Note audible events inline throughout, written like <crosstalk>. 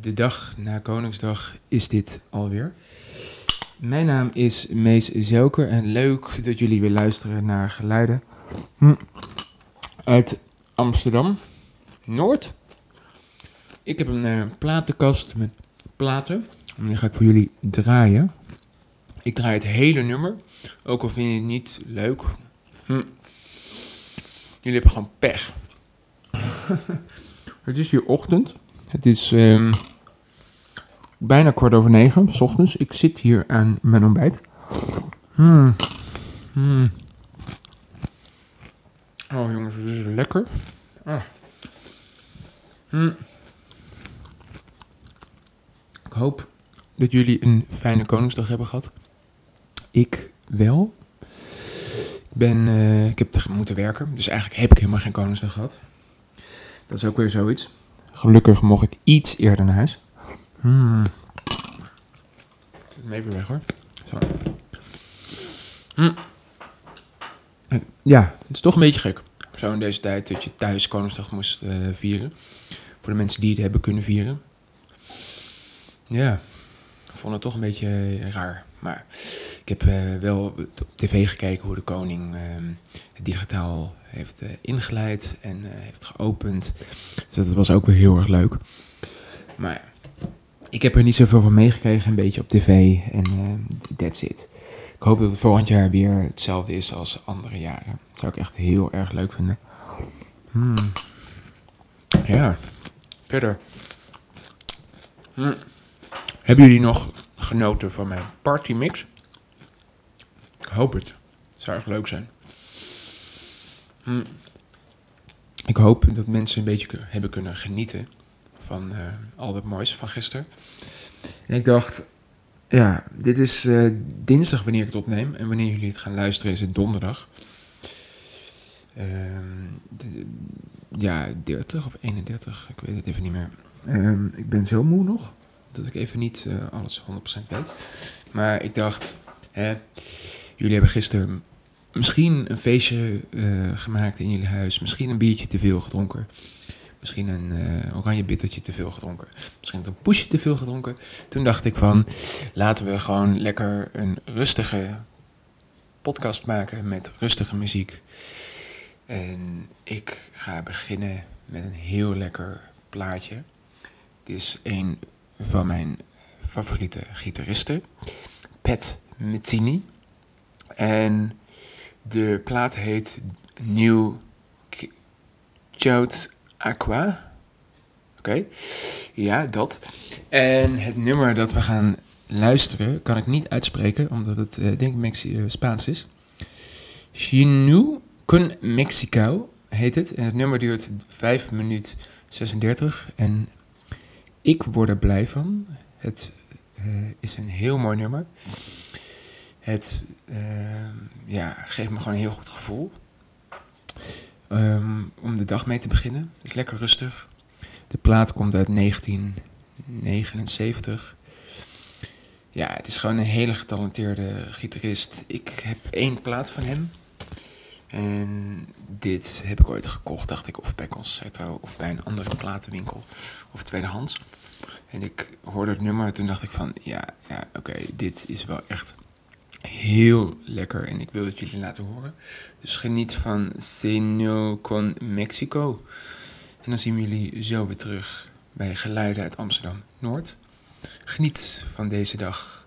De dag na Koningsdag is dit alweer. Mijn naam is Mees Zelker en leuk dat jullie weer luisteren naar geluiden hm. uit Amsterdam Noord. Ik heb een uh, platenkast met platen en die ga ik voor jullie draaien. Ik draai het hele nummer, ook al vind je het niet leuk. Hm. Jullie hebben gewoon pech. <laughs> het is hier ochtend. Het is um, bijna kwart over negen, s ochtends. Ik zit hier aan mijn ontbijt. Hmm. Oh jongens, het is lekker. Ah. Hmm. Ik hoop dat jullie een fijne Koningsdag hebben gehad. Ik wel. Ik, ben, uh, ik heb moeten werken, dus eigenlijk heb ik helemaal geen Koningsdag gehad. Dat is ook weer zoiets. Gelukkig mocht ik iets eerder naar huis. Hmm. Even weg hoor. Zo. Hmm. Ja, het is toch een beetje gek. Zo in deze tijd dat je thuis Koningsdag moest uh, vieren. Voor de mensen die het hebben kunnen vieren. Ja, ik vond het toch een beetje raar. Maar ik heb uh, wel op tv gekeken hoe de koning uh, het digitaal heeft uh, ingeleid en heeft geopend. Dus dat was ook weer heel erg leuk. Maar ik heb er niet zoveel van meegekregen, een beetje op tv en that's it. Ik hoop dat het volgend jaar weer hetzelfde is als andere jaren. Dat zou ik echt heel erg leuk vinden. Hmm. Ja, verder. Hmm. Hebben jullie nog genoten van mijn partymix? Ik hoop het. Zou erg leuk zijn. Hmm. Ik hoop dat mensen een beetje hebben kunnen genieten van uh, al het moois van gisteren. En ik dacht, ja, dit is uh, dinsdag wanneer ik het opneem. En wanneer jullie het gaan luisteren is het donderdag. De, ja, 30 of 31, ik weet het even niet meer. Ehm, ik ben zo moe nog dat ik even niet uh, alles 100% weet. Maar ik dacht, hè, jullie hebben gisteren misschien een feestje uh, gemaakt in jullie huis. Misschien een biertje te veel gedronken. Misschien een uh, oranje bittertje te veel gedronken. Misschien een poesje te veel gedronken. Toen dacht ik van, laten we gewoon lekker een rustige podcast maken met rustige muziek. En ik ga beginnen met een heel lekker plaatje. Het is een van mijn favoriete gitaristen, Pat Metheny. En de plaat heet New Chout Aqua. Oké, ja, dat. En het nummer dat we gaan luisteren kan ik niet uitspreken, omdat het, uh, denk ik, uh, Spaans is. Chinu con Mexico heet het. En het nummer duurt 5 minuten 36. En ik word er blij van. Het uh, is een heel mooi nummer. Het uh, ja, geeft me gewoon een heel goed gevoel. Um, om de dag mee te beginnen. Het is lekker rustig. De plaat komt uit 1979. Ja, het is gewoon een hele getalenteerde gitarist. Ik heb één plaat van hem. En dit heb ik ooit gekocht, dacht ik, of bij Concerto of bij een andere platenwinkel of tweedehands. En ik hoorde het nummer en toen dacht ik van, ja, ja oké, dit is wel echt heel lekker en ik wil het jullie laten horen. Dus geniet van Seno con Mexico. En dan zien we jullie zo weer terug bij Geluiden uit Amsterdam Noord. Geniet van deze dag.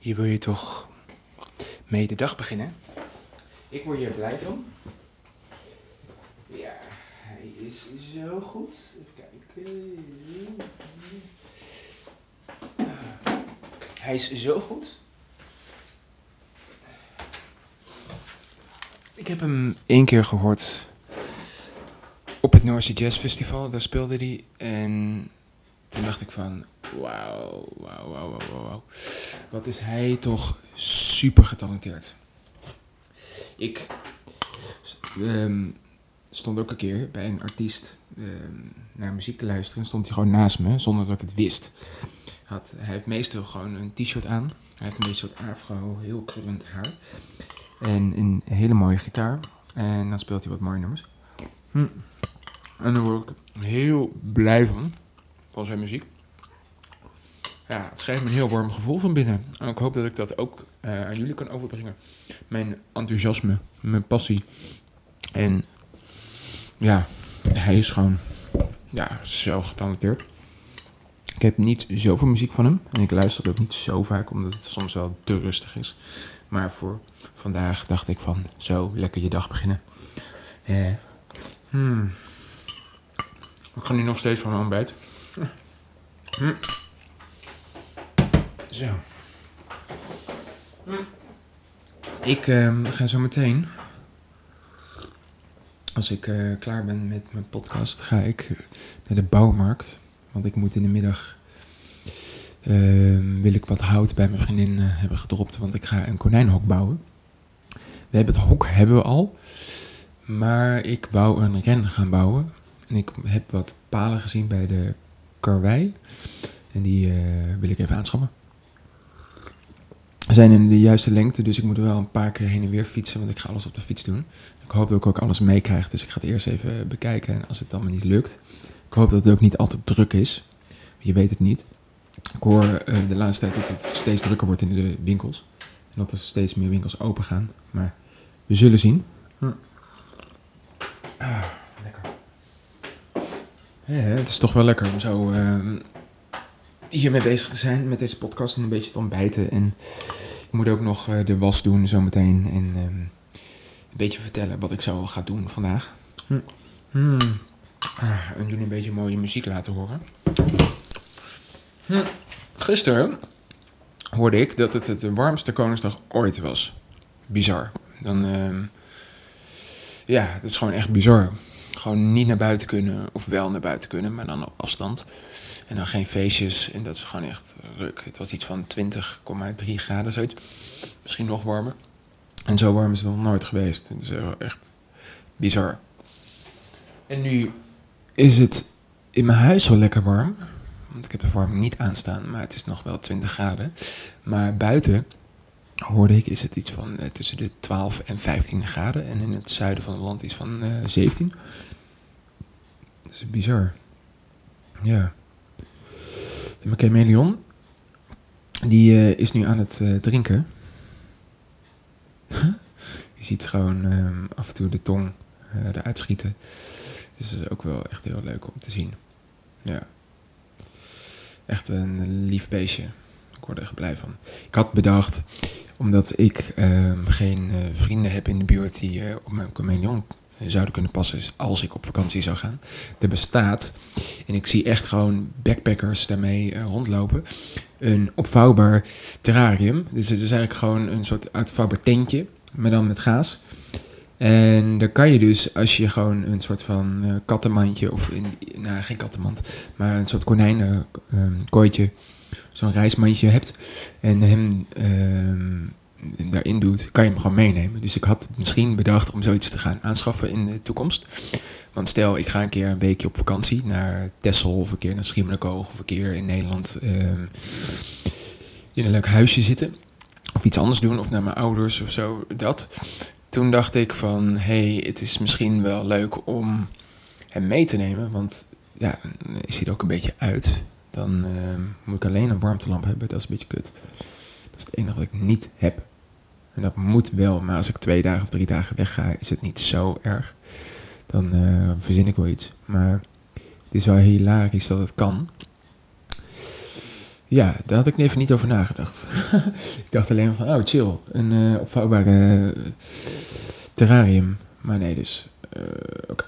Hier wil je toch mee de dag beginnen. Ik word hier blij van. Ja, hij is zo goed. Even kijken. Hij is zo goed. Ik heb hem één keer gehoord op het Noorse Jazz Festival. Daar speelde hij. En toen dacht ik van, wauw, wauw, wauw, wauw, wauw. Wat is hij toch super getalenteerd. Ik ehm, stond ook een keer bij een artiest ehm, naar muziek te luisteren. Stond hij gewoon naast me, zonder dat ik het wist. Had, hij heeft meestal gewoon een t-shirt aan. Hij heeft een beetje soort afro, heel krullend haar. En een hele mooie gitaar. En dan speelt hij wat mooie nummers. Hm. En daar word ik heel blij van. Van zijn muziek. Ja, het geeft me een heel warm gevoel van binnen. En ik hoop dat ik dat ook uh, aan jullie kan overbrengen. Mijn enthousiasme, mijn passie. En ja, hij is gewoon ja, zo getalenteerd. Ik heb niet zoveel muziek van hem. En ik luister ook niet zo vaak, omdat het soms wel te rustig is. Maar voor vandaag dacht ik van, zo, lekker je dag beginnen. Eh, hmm. Ik ga nu nog steeds van mijn ontbijt. <laughs> Hm. Zo. Ik uh, ga zo meteen, als ik uh, klaar ben met mijn podcast, ga ik naar de bouwmarkt. Want ik moet in de middag, ehm, wil ik wat hout bij mijn vriendin eh, hebben gedropt, want ik ga een konijnhok bouwen. We hebben het hok hebben we al, maar ik wou een ren gaan bouwen. En ik heb wat palen gezien bij de karwei. En die wil ik even aanschaffen. Zijn in de juiste lengte, dus ik moet wel een paar keer heen en weer fietsen, want ik ga alles op de fiets doen. Ik hoop dat ik ook alles meekrijg, dus ik ga het eerst even bekijken. En als het dan maar niet lukt, ik hoop dat het ook niet altijd druk is. Je weet het niet. Ik hoor uh, de laatste tijd dat het steeds drukker wordt in de winkels. En dat er steeds meer winkels open gaan. Maar we zullen zien. Hm. Ah, lekker. Het is toch wel lekker om zo uh, hiermee bezig te zijn met deze podcast en een beetje te ontbijten. En ik moet ook nog uh, de was doen zometeen. En um, een beetje vertellen wat ik zo ga doen vandaag. Hm. Hmm. Ah, en jullie een beetje mooie muziek laten horen. Hm. Gisteren hoorde ik dat het het warmste Koningsdag ooit was. Bizar. Dan, uh, ja, dat is gewoon echt bizar. Gewoon niet naar buiten kunnen, of wel naar buiten kunnen, maar dan op afstand. En dan geen feestjes. En dat is gewoon echt ruk. Het was iets van 20,3 graden, zoiets. Misschien nog warmer. En zo warm is het nog nooit geweest. Het is echt bizar. En nu is het in mijn huis wel lekker warm. Want ik heb de verwarming niet aanstaan, maar het is nog wel 20 graden. Maar buiten, hoorde ik, is het iets van eh, tussen de 12 en 15 graden. En in het zuiden van het land is van uh, 17. Dat is bizar. Ja. Mijn chameleon, die uh, is nu aan het uh, drinken. Je ziet gewoon um, af en toe de tong uh, eruit schieten. Dus dat is ook wel echt heel leuk om te zien. Ja. Echt een lief beestje. Ik word er echt blij van. Ik had bedacht, omdat ik ehm, geen vrienden heb in de buurt die op mijn chameleon zouden kunnen passen als ik op vakantie zou gaan. Er bestaat, en ik zie echt gewoon backpackers daarmee uh, rondlopen, een opvouwbaar terrarium. Dus het is eigenlijk gewoon een soort uitvouwbaar tentje, maar dan met gaas. En daar kan je dus, als je gewoon een soort van uh, kattenmandje, of in, nou geen kattenmand, maar een soort konijnenkooitje, uh, zo'n reismandje hebt, en hem daarin doet, kan je hem gewoon meenemen. Dus ik had misschien bedacht om zoiets te gaan aanschaffen in de toekomst. Want stel, ik ga een keer een weekje op vakantie naar Texel of een keer naar Schiermonnikoog of een keer in Nederland um, in een leuk huisje zitten. Of iets anders doen, of naar mijn ouders of zo, dat. Toen dacht ik van, hey, het is misschien wel leuk om hem mee te nemen. Want ja, is hij ook een beetje uit. Dan uh, moet ik alleen een warmtelamp hebben, dat is een beetje kut. Dat is het enige wat ik niet heb. En dat moet wel, maar als ik twee dagen of drie dagen wegga, is het niet zo erg. Dan uh, verzin ik wel iets. Maar het is wel hilarisch dat het kan. Ja, daar had ik even niet over nagedacht. <laughs> ik dacht alleen van, oh chill, een uh, opvouwbare uh, terrarium. Maar nee, dus, oké.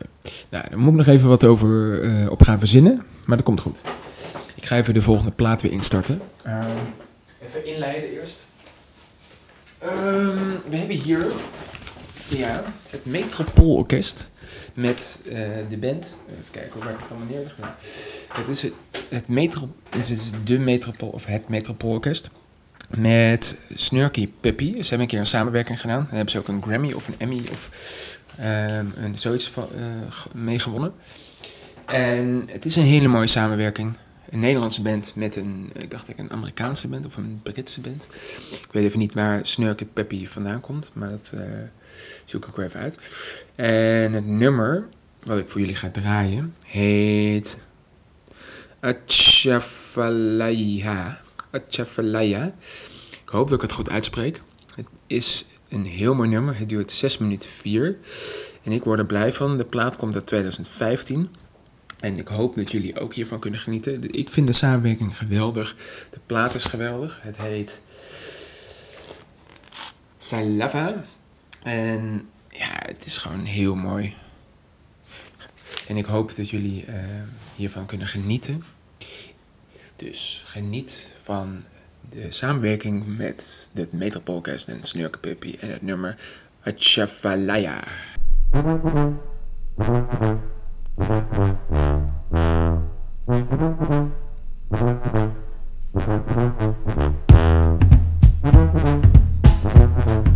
Nou, daar moet ik nog even wat over op gaan verzinnen, maar dat komt goed. Ik ga even de volgende plaat weer instarten. even inleiden eerst. Um, we hebben hier ja, het Metropoolorkest met uh, de band. Even kijken waar ik het allemaal neerleg. Het is het, het, het is de Metropool of het Metropoolorkest met Snurky Puppy. Ze hebben een keer een samenwerking gedaan. Dan hebben ze ook een Grammy of een Emmy of um, een, zoiets van, uh, meegewonnen. En het is een hele mooie samenwerking een Nederlandse band met een, ik dacht ik, een Amerikaanse band of een Britse band. Ik weet even niet waar Snurket Peppy vandaan komt, maar dat uh, zoek ik wel even uit. En het nummer wat ik voor jullie ga draaien heet Achafalaya. Achafalaya. Ik hoop dat ik het goed uitspreek. Het is een heel mooi nummer. Het duurt 6 minuten 4. En ik word er blij van. De plaat komt uit 2015. En ik hoop dat jullie ook hiervan kunnen genieten. Ik vind de samenwerking geweldig. De plaat is geweldig. Het heet Salava. En ja, het is gewoon heel mooi. En ik hoop dat jullie uh, hiervan kunnen genieten. Dus geniet van de samenwerking met de Metropolcast en Snurkenpuppy en het nummer Thank you.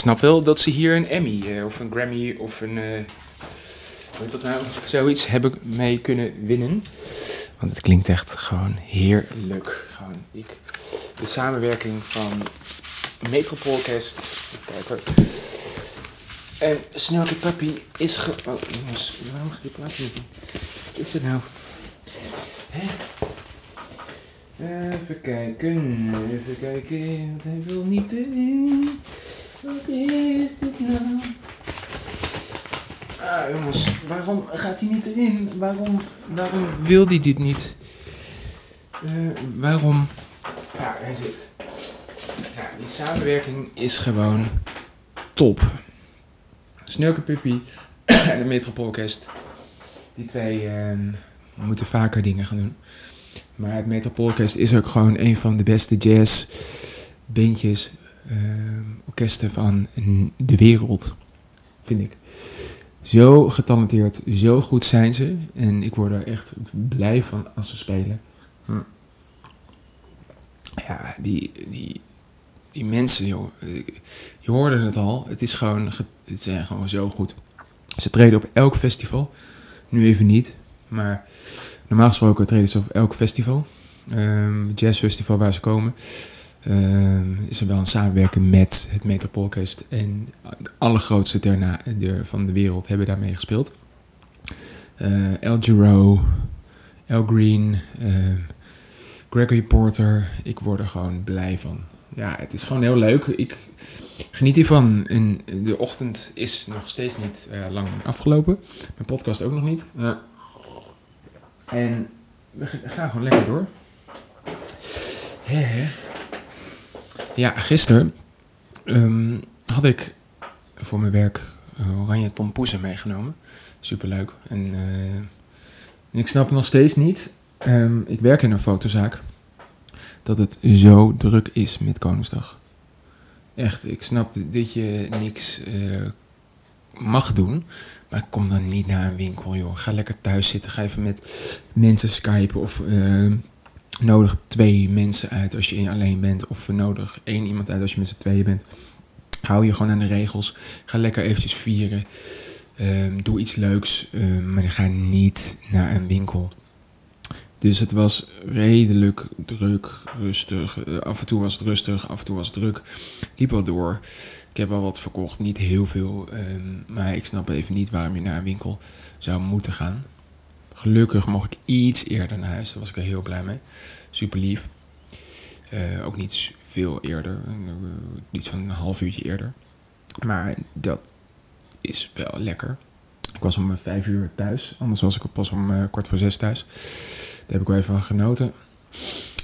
Snap wel dat ze hier een Emmy eh, of een Grammy of een. eh hoe heet dat nou? Zoiets hebben mee kunnen winnen. Want het klinkt echt gewoon heerlijk. Gewoon, ik, de samenwerking van Metropoolcast. Kijken. En Snelke Puppy is ge... Oh, jongens, waarom gaat die plaatje niet? Wat is het nou? Hè? Even kijken, even kijken, want hij wil niet erin. Wat is dit nou? Ah, jongens, waarom gaat hij niet erin? Waarom, waarom wil hij dit niet? Eh, waarom? Ja, hij zit. Ja, die samenwerking is gewoon top. Snurke Puppy en de Metropoolcast. Die twee ehm, moeten vaker dingen gaan doen. Maar het Metropoolcast is ook gewoon een van de beste jazz bandjes, ehm, orkesten van de wereld. Vind ik. Zo getalenteerd, zo goed zijn ze. En ik word er echt blij van als ze spelen. Hm. Ja, die, die, die mensen, joh. Je hoorde het al. Het is gewoon, ge- het zijn gewoon zo goed. Ze treden op elk festival. Nu even niet. Maar normaal gesproken treden ze op elk festival. Ehm jazzfestival waar ze komen. Ehm, is er wel een samenwerking met het Metropoolcast. En de allergrootste terna van de wereld hebben daarmee gespeeld. El Giro, El Green, ehm, Gregory Porter. Ik word er gewoon blij van. Ja, het is gewoon heel leuk. Ik geniet hiervan. En de ochtend is nog steeds niet eh, lang afgelopen. Mijn podcast ook nog niet. En we gaan gewoon lekker door. Ja, gisteren ehm, had ik voor mijn werk eh, oranje tompoezen meegenomen. Superleuk. En eh, ik snap nog steeds niet. ehm, ik werk in een fotozaak. Dat het zo druk is met Koningsdag. Echt, ik snap dat je niks eh, mag doen. Maar kom dan niet naar een winkel, joh. Ga lekker thuis zitten. Ga even met mensen skypen. Of eh, nodig twee mensen uit als je alleen bent. Of nodig één iemand uit als je met z'n tweeën bent. Hou je gewoon aan de regels. Ga lekker eventjes vieren. Ehm, doe iets leuks. ehm, maar ga niet naar een winkel. Dus het was redelijk druk, rustig. Eh, af en toe was het rustig, af en toe was het druk. Liep wel door. Ik heb wel wat verkocht, niet heel veel. ehm, maar ik snap even niet waarom je naar een winkel zou moeten gaan. Gelukkig mocht ik iets eerder naar huis. Daar was ik er heel blij mee. Super lief. Eh, ook niet veel eerder. eh, iets van een half uurtje eerder. Maar dat is wel lekker. Ik was om eh, vijf uur thuis. Anders was ik pas om eh, kwart voor zes thuis. Daar heb ik wel even van genoten.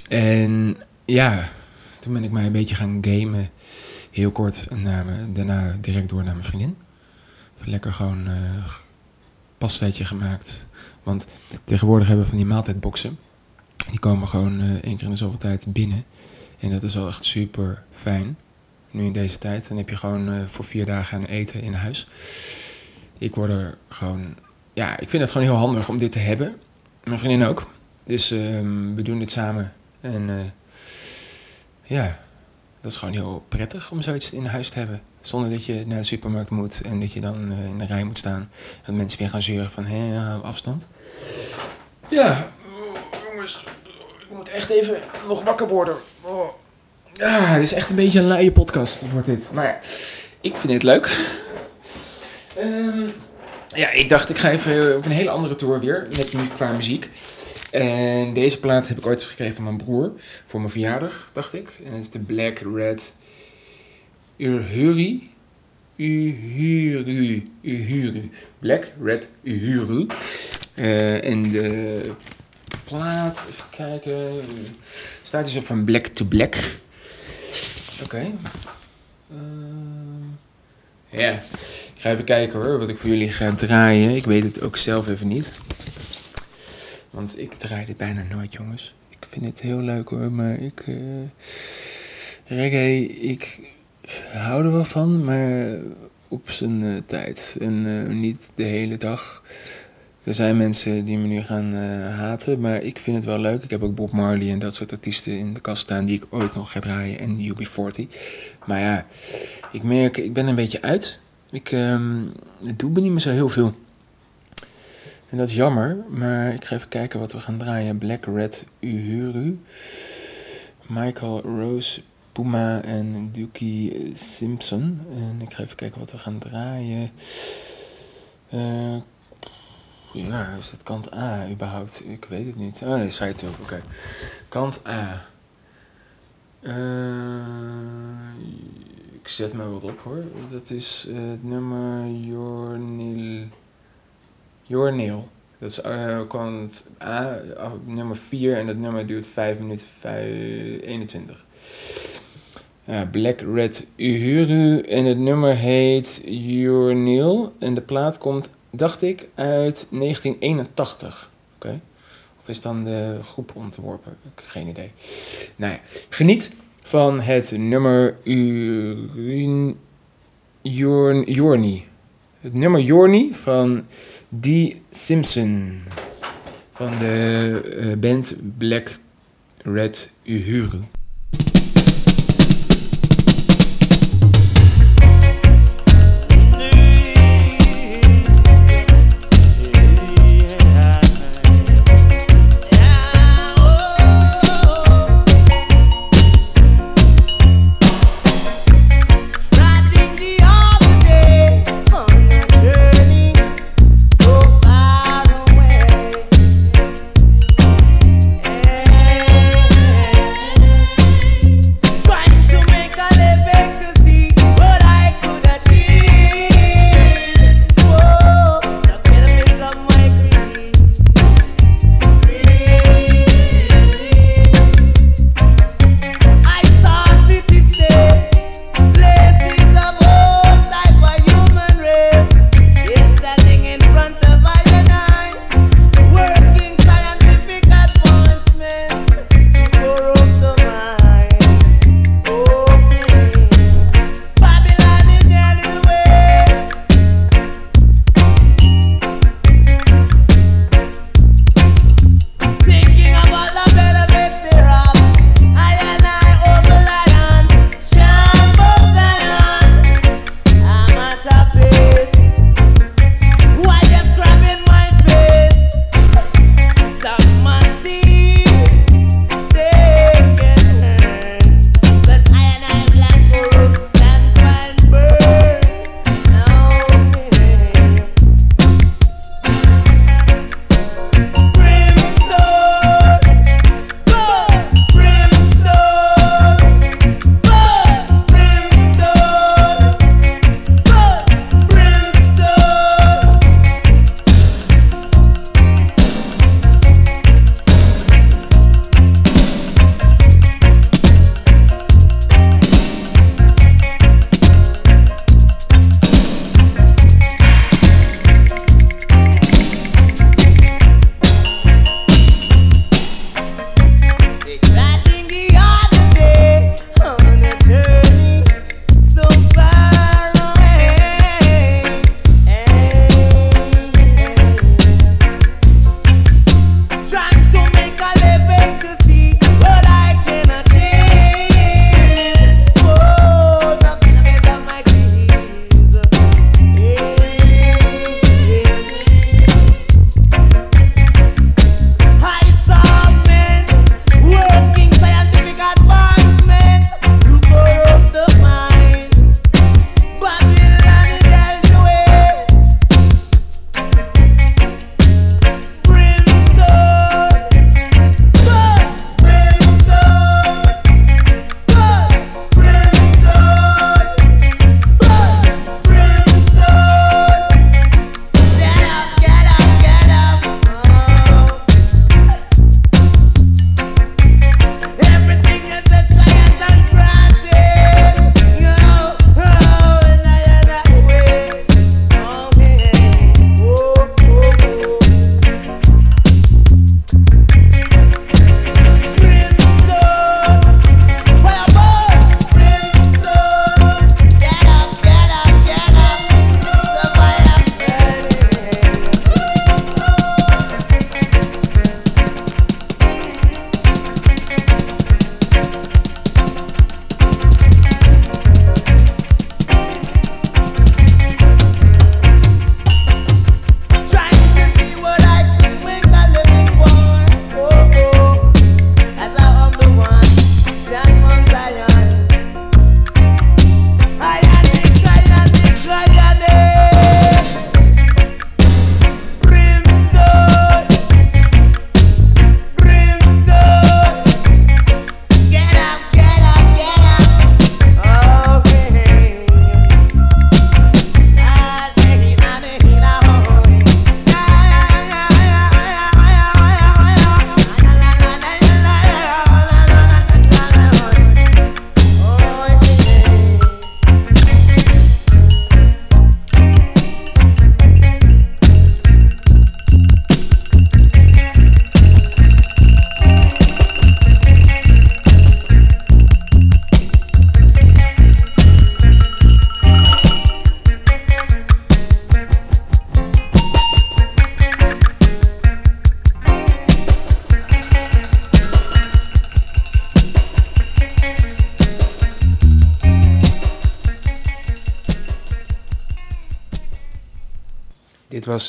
En ja, toen ben ik mij een beetje gaan gamen. Heel kort. Naar me- daarna direct door naar mijn vriendin. Lekker gewoon pastaatje gemaakt. Want tegenwoordig hebben we van die maaltijdboxen. Die komen gewoon eh één keer in de zoveel tijd binnen. En dat is wel echt super fijn. Nu in deze tijd. Dan heb je gewoon eh, voor vier dagen aan eten in huis. Ik word er gewoon... Ja, ik vind het gewoon heel handig om dit te hebben. Mijn vriendin ook. Dus ehm, we doen dit samen. En eh, ja, dat is gewoon heel prettig om zoiets in huis te hebben. Zonder dat je naar de supermarkt moet en dat je dan eh, in de rij moet staan. Dat mensen weer gaan zeuren van, hé, afstand. Ja, jongens, ik moet echt even nog wakker worden. Oh. Het is echt een beetje een luie podcast, wordt dit. Maar ja, ik vind het leuk. Ehm, ja, ik dacht, ik ga even op een hele andere tour weer, mu- qua muziek. En deze plaat heb ik ooit gekregen van mijn broer, voor mijn verjaardag, dacht ik. En het is de Black Red Uhuru. Uhuru. Uhuru. Black Red Uhuru. Eh, en de plaat. Even kijken. Staat hier zo van Black to Black. Oké. Ehm, ja, ik ga even kijken hoor, wat ik voor jullie ga draaien. Ik weet het ook zelf even niet. Want ik draai dit bijna nooit, jongens. Ik vind het heel leuk hoor, maar ik... Uh, reggae, ik hou er wel van, maar op zijn uh, tijd. En uh, niet de hele dag. Er zijn mensen die me nu gaan uh, haten, maar ik vind het wel leuk. Ik heb ook Bob Marley en dat soort artiesten in de kast staan die ik ooit nog ga draaien. En UB40. Maar ja, ik merk, ik ben een beetje uit. Ik um, doe niet meer zo heel veel. En dat is jammer, maar ik ga even kijken wat we gaan draaien. Black Red Uhuru. Michael Rose Puma en Dookie Simpson. En ik ga even kijken wat we gaan draaien. Uh, ja, is het kant A überhaupt? Ik weet het niet. Oh nee, site ook. Oké. Kant A. Uh, ik zet me wat op hoor. Dat is uh, het nummer Jornil. Jornil. Dat is kant A, nummer 4 en dat nummer duurt 5 minuten 5, 21. Ja, Black Red Uhuru en het nummer heet Jornil en de plaat komt dacht ik, uit 1981. Oké. Of is dan de groep ontworpen? Ik heb geen idee. Nou ja, geniet van het nummer Urin... Jorni. Het nummer Jorni van Dee Simpson. Van de uh, band Black Red Uhuru.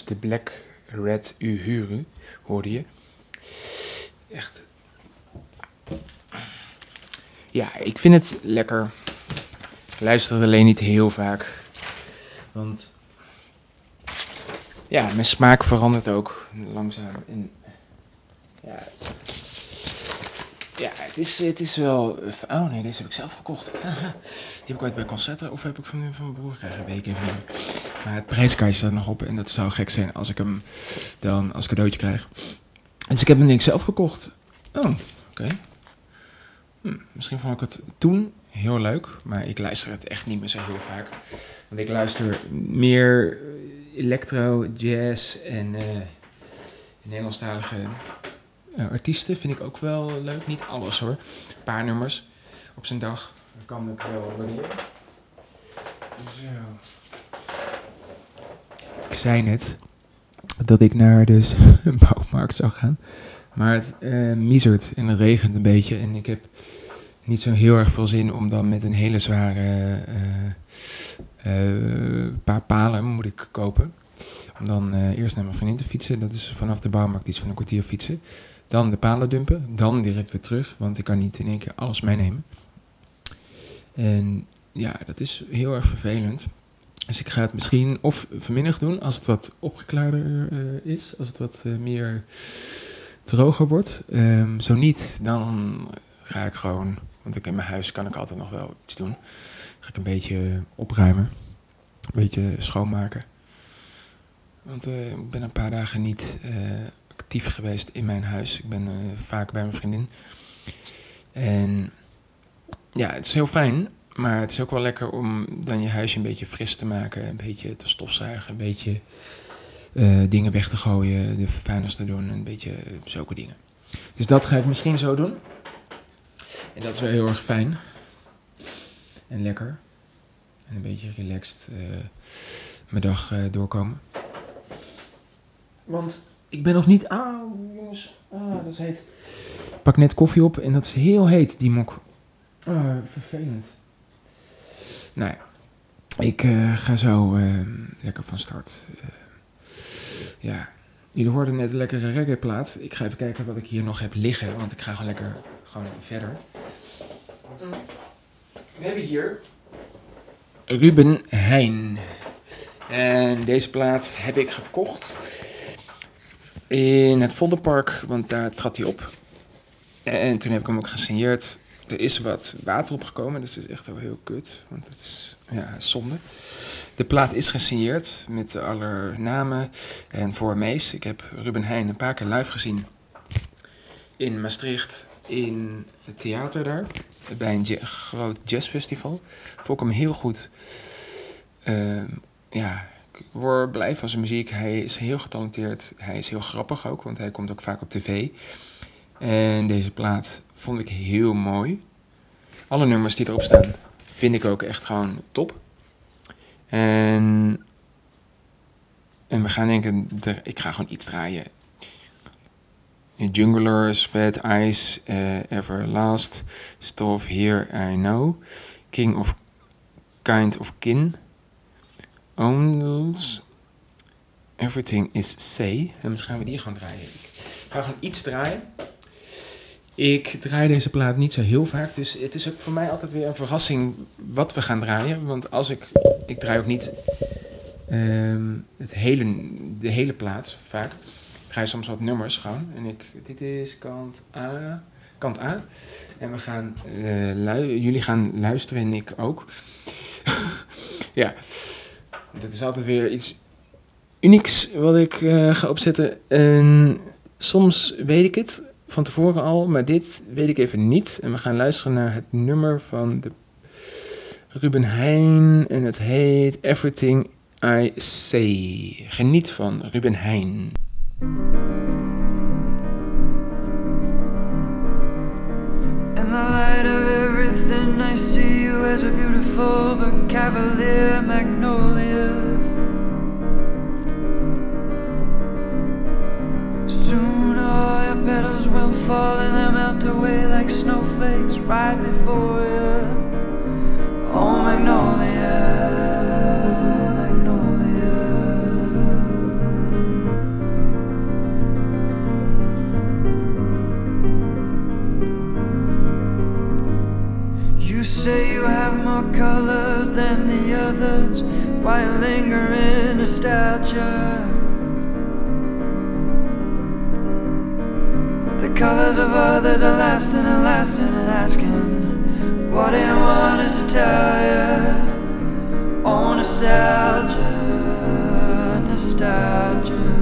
De Black Red Uhuru, hoorde je. Echt. Ja, ik vind het lekker. Ik luister alleen niet heel vaak. Want ja, mijn smaak verandert ook langzaam. En, ja, ja het, is, het is wel... Oh nee, deze heb ik zelf gekocht. <laughs> Die heb ik ooit bij concerten of heb ik van, van mijn broer gekregen, weet ik even niet. Maar het prijskaartje staat nog op en dat zou gek zijn als ik hem dan als cadeautje krijg. Dus ik heb hem denk ik zelf gekocht. Oh, oké. Hm, misschien vond ik het toen heel leuk, maar ik luister het echt niet meer zo heel vaak. Want ik luister meer electro, jazz en uh, Nederlandstalige uh, artiesten vind ik ook wel leuk. Niet alles hoor. Een paar nummers op zijn dag. Kan ik wel waarderen. Zo. Ik zei net dat ik naar <laughs> de bouwmarkt zou gaan. Maar het miezert en het regent een beetje. En ik heb niet zo heel erg veel zin om dan met een hele zware uh, paar palen moet ik kopen. Om dan uh, eerst naar mijn vriendin te fietsen. Dat is vanaf de bouwmarkt iets van een kwartier fietsen. Dan de palen dumpen. Dan direct weer terug. Want ik kan niet in één keer alles meenemen. En ja, dat is heel erg vervelend. Dus ik ga het misschien of vanmiddag doen als het wat opgeklaarder uh, is. Als het wat uh, meer droger wordt. Um, zo niet, dan ga ik gewoon want ik in mijn huis kan ik altijd nog wel iets doen. Ga ik een beetje opruimen. Een beetje schoonmaken. Want uh, ik ben een paar dagen niet actief geweest in mijn huis. Ik ben vaak bij mijn vriendin. En ja, het is heel fijn. Maar het is ook wel lekker om dan je huisje een beetje fris te maken. Een beetje te stofzuigen. Een beetje dingen weg te gooien. De vervuilers te doen. Een beetje zulke dingen. Dus dat ga ik misschien zo doen. En dat is wel heel erg fijn. En lekker. En een beetje relaxed uh, mijn dag doorkomen. Want ik ben nog niet... Ah, jongens. Ah, dat is heet. Ik pak net koffie op en dat is heel heet, die mok. Ah, vervelend. Nou ja. Ik uh, ga zo lekker van start. ja. Jullie hoorden net een lekkere reggae-plaat. Ik ga even kijken wat ik hier nog heb liggen. Want ik ga gewoon lekker gewoon verder. We hebben hier Ruben Heijn. En deze plaat heb ik gekocht in het Vondelpark, want daar trad hij op. En toen heb ik hem ook gesigneerd. Er is wat water opgekomen, dus het is echt wel heel kut. Want het is ja, zonde. De plaat is gesigneerd met alle namen en voor Mees. Ik heb Ruben Heijn een paar keer live gezien in Maastricht, in het theater daar bij een groot jazzfestival. Vond ik hem heel goed. Uh, ja, ik word blij van zijn muziek. Hij is heel getalenteerd. Hij is heel grappig ook, want hij komt ook vaak op tv. En deze plaat vond ik heel mooi. Alle nummers die erop staan vind ik ook echt gewoon top. En, en we gaan denken, ik ga gewoon iets draaien. Junglers, Fat Ice, uh, Everlast, Stuff Here I Know, King of Kind of Kin, Owns, Everything is Say. En misschien gaan we die gaan draaien. Ik ga gewoon iets draaien. Ik draai deze plaat niet zo heel vaak, dus het is ook voor mij altijd weer een verrassing wat we gaan draaien. Want als ik, ik draai ook niet um, het hele, de hele plaat vaak ga je soms wat nummers gaan. En ik, dit is kant A. Kant A. En we gaan, uh, jullie gaan luisteren en ik ook. <laughs> ja, dit is altijd weer iets unieks wat ik uh, ga opzetten. En soms weet ik het van tevoren al, maar dit weet ik even niet. En we gaan luisteren naar het nummer van de Ruben Heijn. En het heet Everything I Say. Geniet van Ruben Heijn. In the light of everything, I see you as a beautiful but cavalier magnolia. petals will fall and they'll melt away like snowflakes right before you. Oh, magnolia, magnolia. You say you have more color than the others. Why linger in nostalgia? Colors of others are lasting and lasting and asking what they want us to tell you. Oh, nostalgia, nostalgia.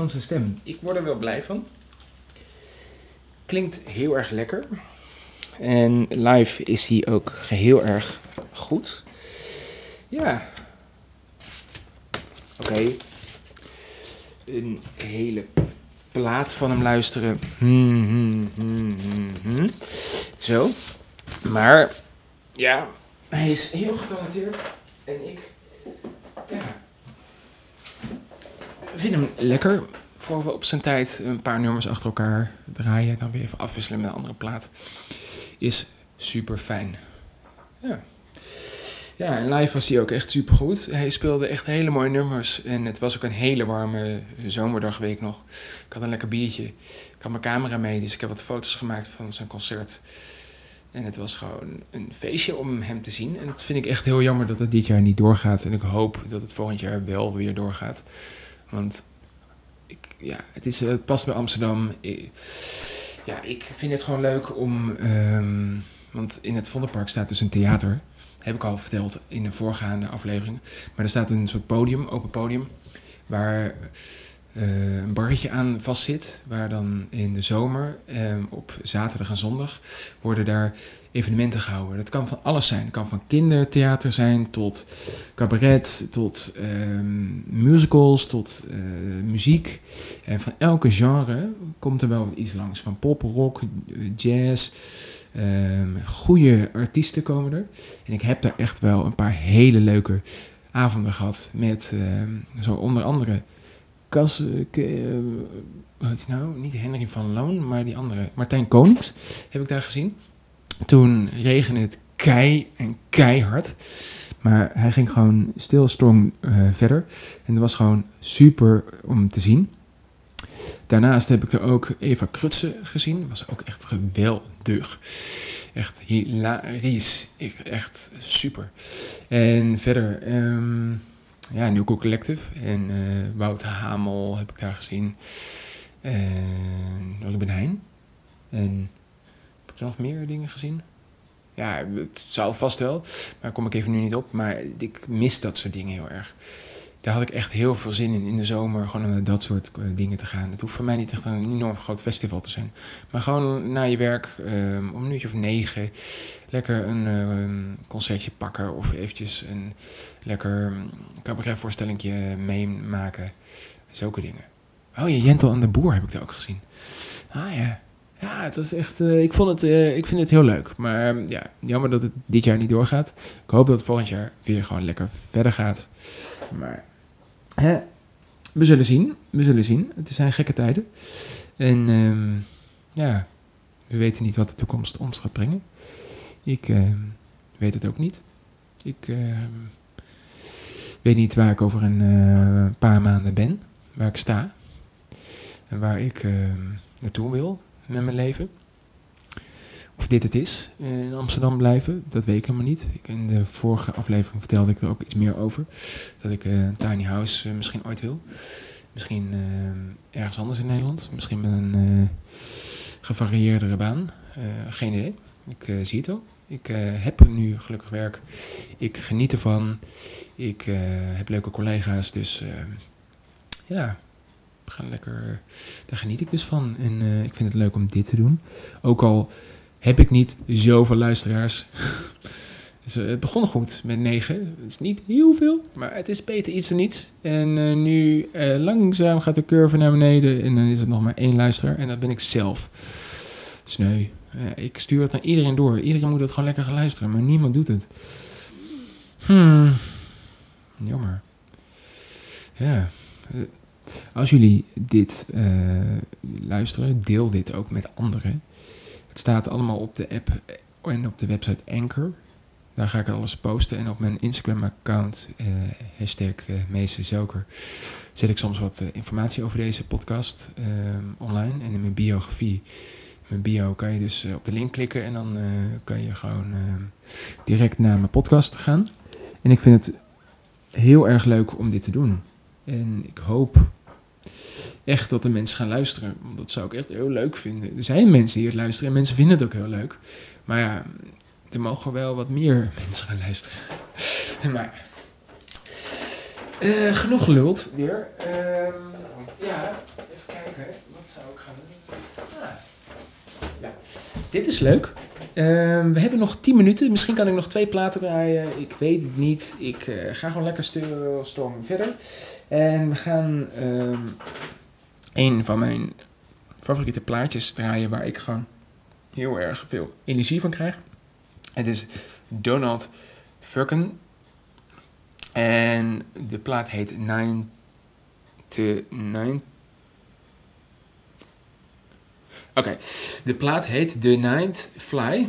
Van zijn stem? Ik word er wel blij van. Klinkt heel erg lekker. En live is hij ook heel erg goed. Ja. Oké. Een hele plaat van hem luisteren. Hmm, hmm, hmm. Zo. Maar ja, hij is heel getalenteerd. En ik ja, vind hem lekker. Voor we op zijn tijd een paar nummers achter elkaar draaien. Dan weer even afwisselen met een andere plaat. Is super fijn. Ja. Ja, en live was hij ook echt super goed. Hij speelde echt hele mooie nummers. En het was ook een hele warme zomerdagweek nog. Ik had een lekker biertje. Ik had mijn camera mee, dus ik heb wat foto's gemaakt van zijn concert. En het was gewoon een feestje om hem te zien. En dat vind ik echt heel jammer dat het dit jaar niet doorgaat. En ik hoop dat het volgend jaar wel weer doorgaat. Want ik, ja, het, is, het past bij Amsterdam. Ja, ik vind het gewoon leuk om. ehm, want in het Vondelpark staat dus een theater. Heb ik al verteld in de voorgaande aflevering. Maar er staat een soort podium, open podium. Waar eh, een barretje aan vastzit. Waar dan in de zomer ehm, op zaterdag en zondag worden daar evenementen gehouden. Dat kan van alles zijn. Het kan van kindertheater zijn tot cabaret, tot ehm, musicals, tot eh, muziek. En van elke genre komt er wel iets langs. Van pop, rock, jazz. ehm goede artiesten komen er. En ik heb daar echt wel een paar hele leuke avonden gehad. Met zo onder andere Kas, eh, K- eh, hoe heet hij nou? Niet Henry van Loon, maar die andere. Martijn Konings heb ik daar gezien. Toen regende het kei en keihard. Maar hij ging gewoon stil strong eh, verder. En het was gewoon super om te zien. Daarnaast heb ik er ook Eva Krutse gezien. Was ook echt geweldig. Echt hilarisch. Ik, echt super. En verder, ehm ja, New Cool Collective. En eh, Wout Hamel heb ik daar gezien. En Ruben Heijn. En heb ik nog meer dingen gezien? Ja, het zou vast wel. Maar kom ik even nu niet op. Maar ik mis dat soort dingen heel erg. Daar had ik echt heel veel zin in in de zomer. Gewoon naar dat soort eh, dingen te gaan. Het hoeft voor mij niet echt een enorm groot festival te zijn. Maar gewoon na je werk, ehm, om een uurtje of negen, lekker een ehm, concertje pakken. Of eventjes een lekker mm, cabaretvoorstellingje meemaken. Zulke dingen. Oh ja, Jentel en de Boer heb ik daar ook gezien. Ah ja. Ja, het is echt. eh, ik, vond het, eh, ik vind het heel leuk. Maar ehm, ja, jammer dat het dit jaar niet doorgaat. Ik hoop dat het volgend jaar weer gewoon lekker verder gaat. Maar we zullen zien. We zullen zien. Het zijn gekke tijden. En ehm, ja, we weten niet wat de toekomst ons gaat brengen. Ik ehm, weet het ook niet. Ik ehm, weet niet waar ik over een eh, paar maanden ben. Waar ik sta. En waar ik naartoe wil met mijn leven. Of dit het is, in Amsterdam blijven, dat weet ik helemaal niet. In de vorige aflevering vertelde ik er ook iets meer over. Dat ik eh, een tiny house eh, misschien ooit wil. Misschien eh, ergens anders in Nederland. Misschien met een eh, gevarieerdere baan. Eh, geen idee. Ik eh, zie het wel. Ik eh, heb nu gelukkig werk. Ik geniet ervan. Ik eh, heb leuke collega's. Dus eh, ja, we gaan lekker. Daar geniet ik dus van. En eh, ik vind het leuk om dit te doen. Ook al heb ik niet zoveel luisteraars. <laughs> dus, eh, het begon goed met negen. Het is niet heel veel, maar het is beter iets dan niets. En eh, nu eh, langzaam gaat de curve naar beneden. En dan is het nog maar één luisteraar. En dat ben ik zelf. Sneu. Eh, ik stuur het naar iedereen door. Iedereen moet het gewoon lekker gaan luisteren, maar niemand doet het. Hmm. Jammer. Ja. Als jullie dit luisteren, deel dit ook met anderen. Het staat allemaal op de app en op de website Anchor. Daar ga ik alles posten. En op mijn Instagram-account, eh hashtag Zoker, zet ik soms wat eh, informatie over deze podcast eh, online. En in mijn biografie, mijn bio, kan je dus op de link klikken. En dan kan je gewoon eh, direct naar mijn podcast gaan. En ik vind het heel erg leuk om dit te doen. En ik hoop echt dat er mensen gaan luisteren. Want dat zou ik echt heel leuk vinden. Er zijn mensen die het luisteren en mensen vinden het ook heel leuk. Maar ja, er mogen wel wat meer <laughs> mensen gaan luisteren. <laughs> maar eh, genoeg geluld weer. Ehm, ja, even kijken. Wat zou ik gaan doen? Ah, ja, dit is leuk. Ehm, we hebben nog 10 minuten. Misschien kan ik nog twee platen draaien. Ik weet het niet. Ik eh, ga gewoon lekker storm verder. En we gaan ehm, een van mijn favoriete plaatjes draaien waar ik gewoon heel erg veel energie van krijg. Het is Donald Furken. En de plaat heet 9 to 9. Oké, de plaat heet The Night Fly.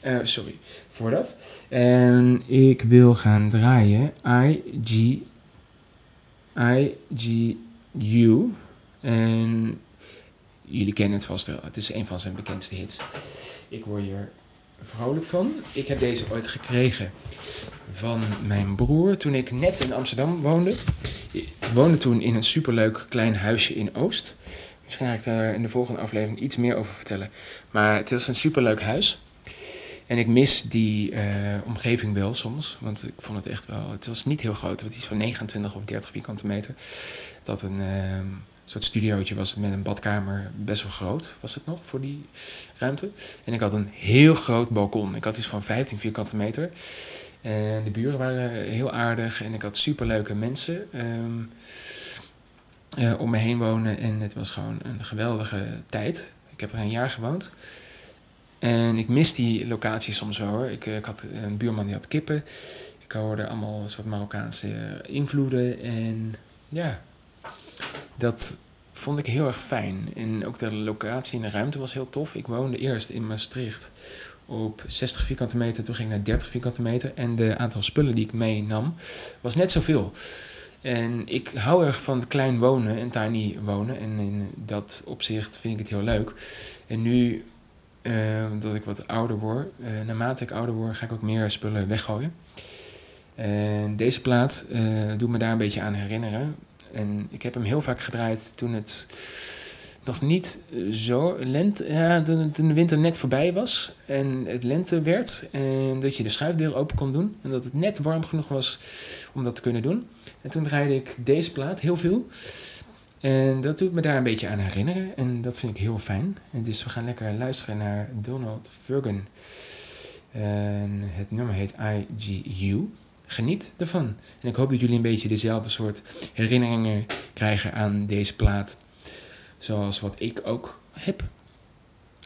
Eh, sorry voor dat. En ik wil gaan draaien I G I G U. En jullie kennen het vast wel. Het is een van zijn bekendste hits. Ik word hier vrolijk van. Ik heb deze ooit gekregen van mijn broer toen ik net in Amsterdam woonde. Ik woonde toen in een superleuk klein huisje in Oost. Ga ik daar in de volgende aflevering iets meer over vertellen. Maar het is een superleuk huis. En ik mis die uh, omgeving wel soms. Want ik vond het echt wel. Het was niet heel groot. Het was iets van 29 of 30 vierkante meter. Dat een uh, soort studiootje was met een badkamer. Best wel groot was het nog voor die ruimte. En ik had een heel groot balkon. Ik had iets van 15 vierkante meter. En de buren waren heel aardig. En ik had superleuke mensen. Um, uh, om me heen wonen. En het was gewoon een geweldige tijd. Ik heb er een jaar gewoond. En ik mis die locatie soms wel hoor. Ik, ik had een buurman die had kippen. Ik hoorde allemaal soort Marokkaanse invloeden. En ja, dat vond ik heel erg fijn. En ook de locatie in de ruimte was heel tof. Ik woonde eerst in Maastricht op 60 vierkante meter. Toen ging ik naar 30 vierkante meter. En de aantal spullen die ik meenam was net zoveel. En ik hou erg van klein wonen en tiny wonen. En in dat opzicht vind ik het heel leuk. En nu uh, dat ik wat ouder word, uh, naarmate ik ouder word, ga ik ook meer spullen weggooien. En deze plaat uh, doet me daar een beetje aan herinneren. En ik heb hem heel vaak gedraaid toen het nog niet zo lente, ja, toen de winter net voorbij was en het lente werd en dat je de schuifdeur open kon doen en dat het net warm genoeg was om dat te kunnen doen. En toen draaide ik deze plaat heel veel. En dat doet me daar een beetje aan herinneren en dat vind ik heel fijn. En dus we gaan lekker luisteren naar Donald Furgan. En het nummer heet IGU. Geniet ervan. En ik hoop dat jullie een beetje dezelfde soort herinneringen krijgen aan deze plaat. Zoals wat ik ook heb.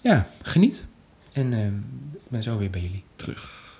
Ja, geniet. En uh, ik ben zo weer bij jullie terug.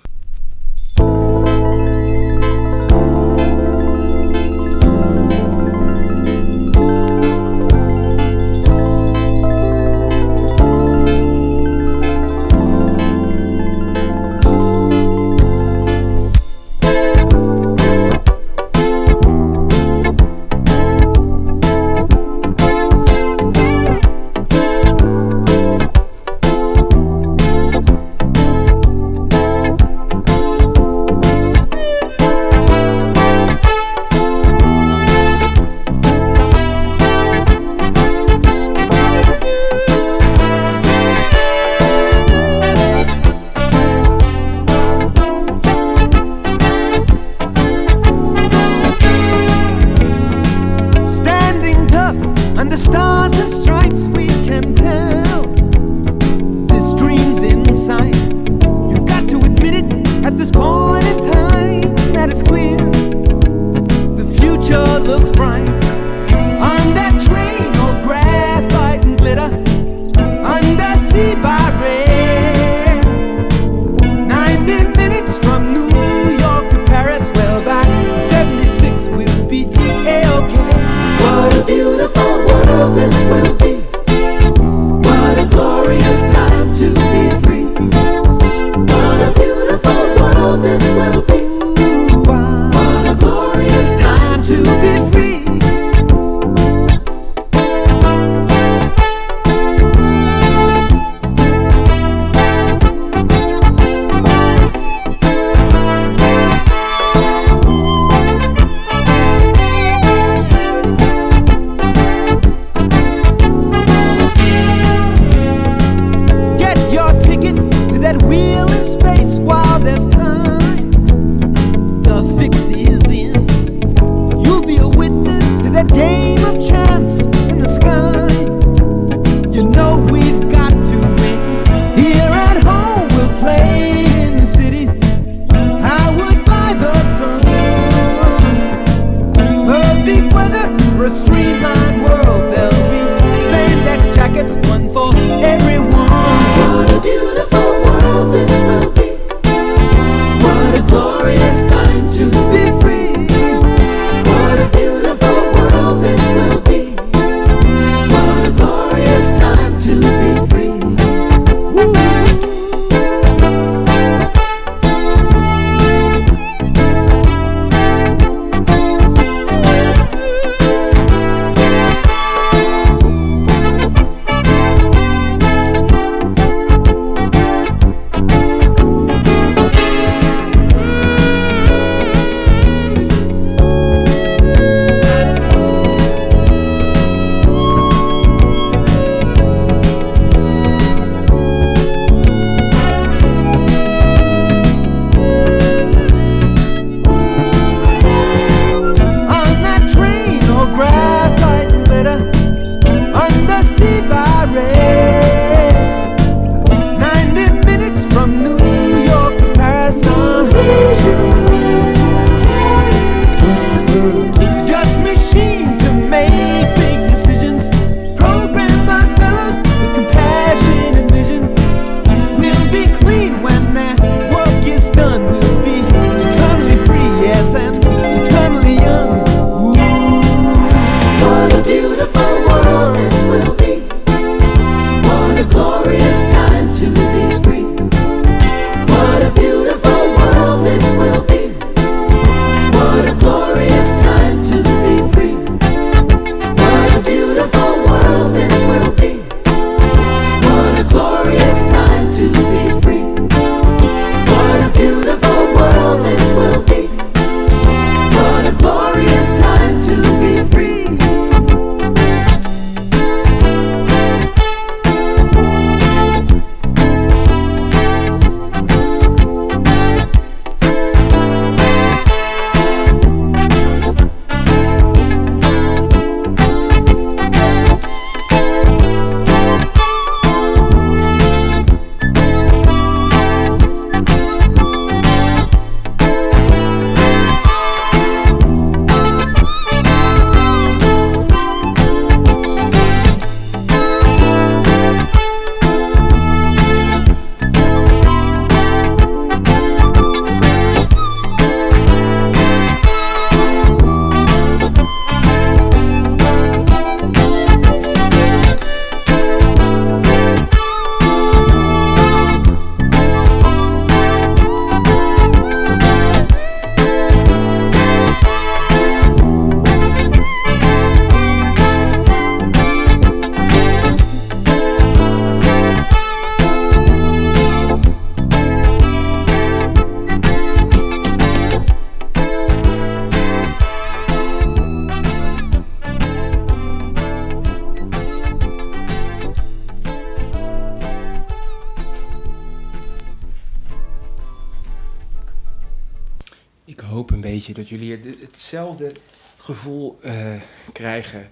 Dat jullie het- hetzelfde gevoel eh, krijgen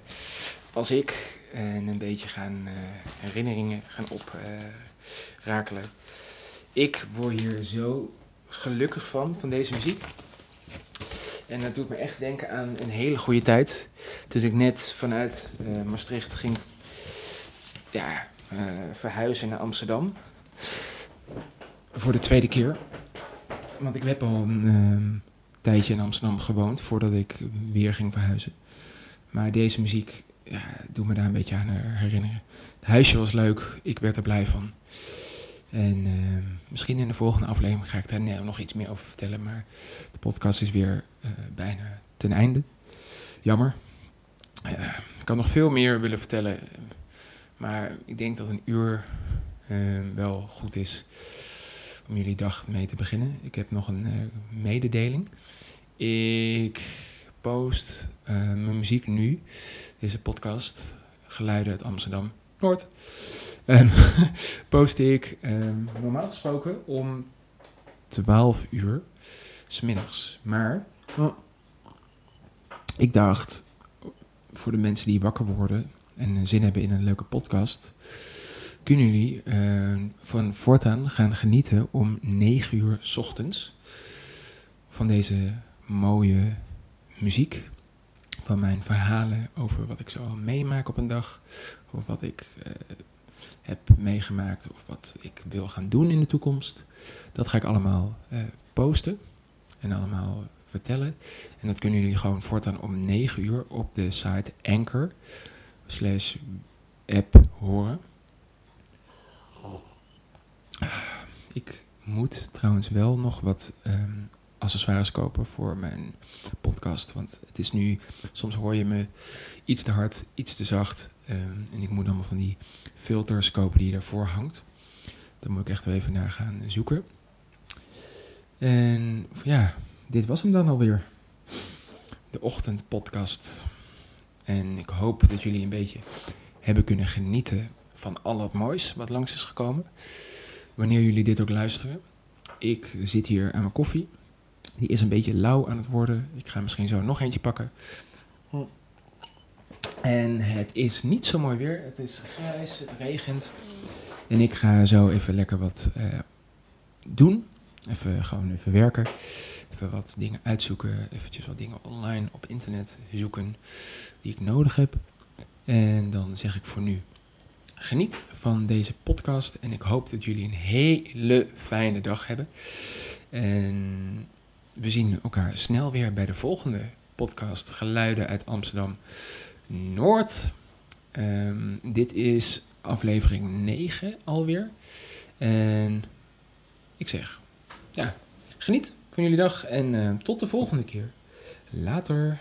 als ik. En een beetje gaan eh, herinneringen gaan oprakelen. ik word hier zo gelukkig van, van deze muziek. En dat doet me echt denken aan een hele goede tijd. Toen ik net vanuit eh, Maastricht ging ja, eh, verhuizen naar Amsterdam. Voor de tweede keer. Want ik heb al een ehm, tijdje in Amsterdam gewoond voordat ik weer ging verhuizen. Maar deze muziek doet me daar een beetje aan herinneren. Het huisje was leuk, ik werd er blij van. En ehm, misschien in de volgende aflevering ga ik daar nog iets meer over vertellen. Maar de podcast is weer eh, bijna ten einde. Jammer. Eh, ik kan nog veel meer willen vertellen. Maar ik denk dat een uur ehm, wel goed is om jullie dag mee te beginnen. Ik heb nog een eh, mededeling. Ik post eh, mijn muziek nu, deze podcast, Geluiden uit Amsterdam Noord. Ehm, <laughs> post ik ehm, normaal gesproken om 12 uur smiddags. Maar ik dacht, voor de mensen die wakker worden en zin hebben in een leuke podcast, kunnen jullie eh, van voortaan gaan genieten om 9 uur 's ochtends van deze mooie muziek. Van mijn verhalen over wat ik zo meemaak op een dag. Of wat ik eh, heb meegemaakt. Of wat ik wil gaan doen in de toekomst. Dat ga ik allemaal eh, posten. En allemaal vertellen. En dat kunnen jullie gewoon voortaan om 9 uur op de site Anchor. Slash app horen. Ik moet trouwens wel nog wat ehm, accessoires kopen voor mijn podcast. Want het is nu, soms hoor je me iets te hard, iets te zacht. ehm, en ik moet allemaal van die filters kopen die je daarvoor hangt. Daar moet ik echt wel even naar gaan zoeken. En ja, dit was hem dan alweer. De ochtendpodcast. En ik hoop dat jullie een beetje hebben kunnen genieten van al het moois wat langs is gekomen. Wanneer jullie dit ook luisteren. Ik zit hier aan mijn koffie. Die is een beetje lauw aan het worden. Ik ga misschien zo nog eentje pakken. En het is niet zo mooi weer. Het is grijs, het regent. En ik ga zo even lekker wat eh, doen. Even gewoon even werken. Even wat dingen uitzoeken. Eventjes wat dingen online op internet zoeken die ik nodig heb. En dan zeg ik voor nu geniet van deze podcast en ik hoop dat jullie een hele fijne dag hebben. En we zien elkaar snel weer bij de volgende podcast Geluiden uit Amsterdam Noord. Ehm, dit is aflevering 9 alweer. En ik zeg, ja, geniet van jullie dag en eh, tot de volgende keer. Later.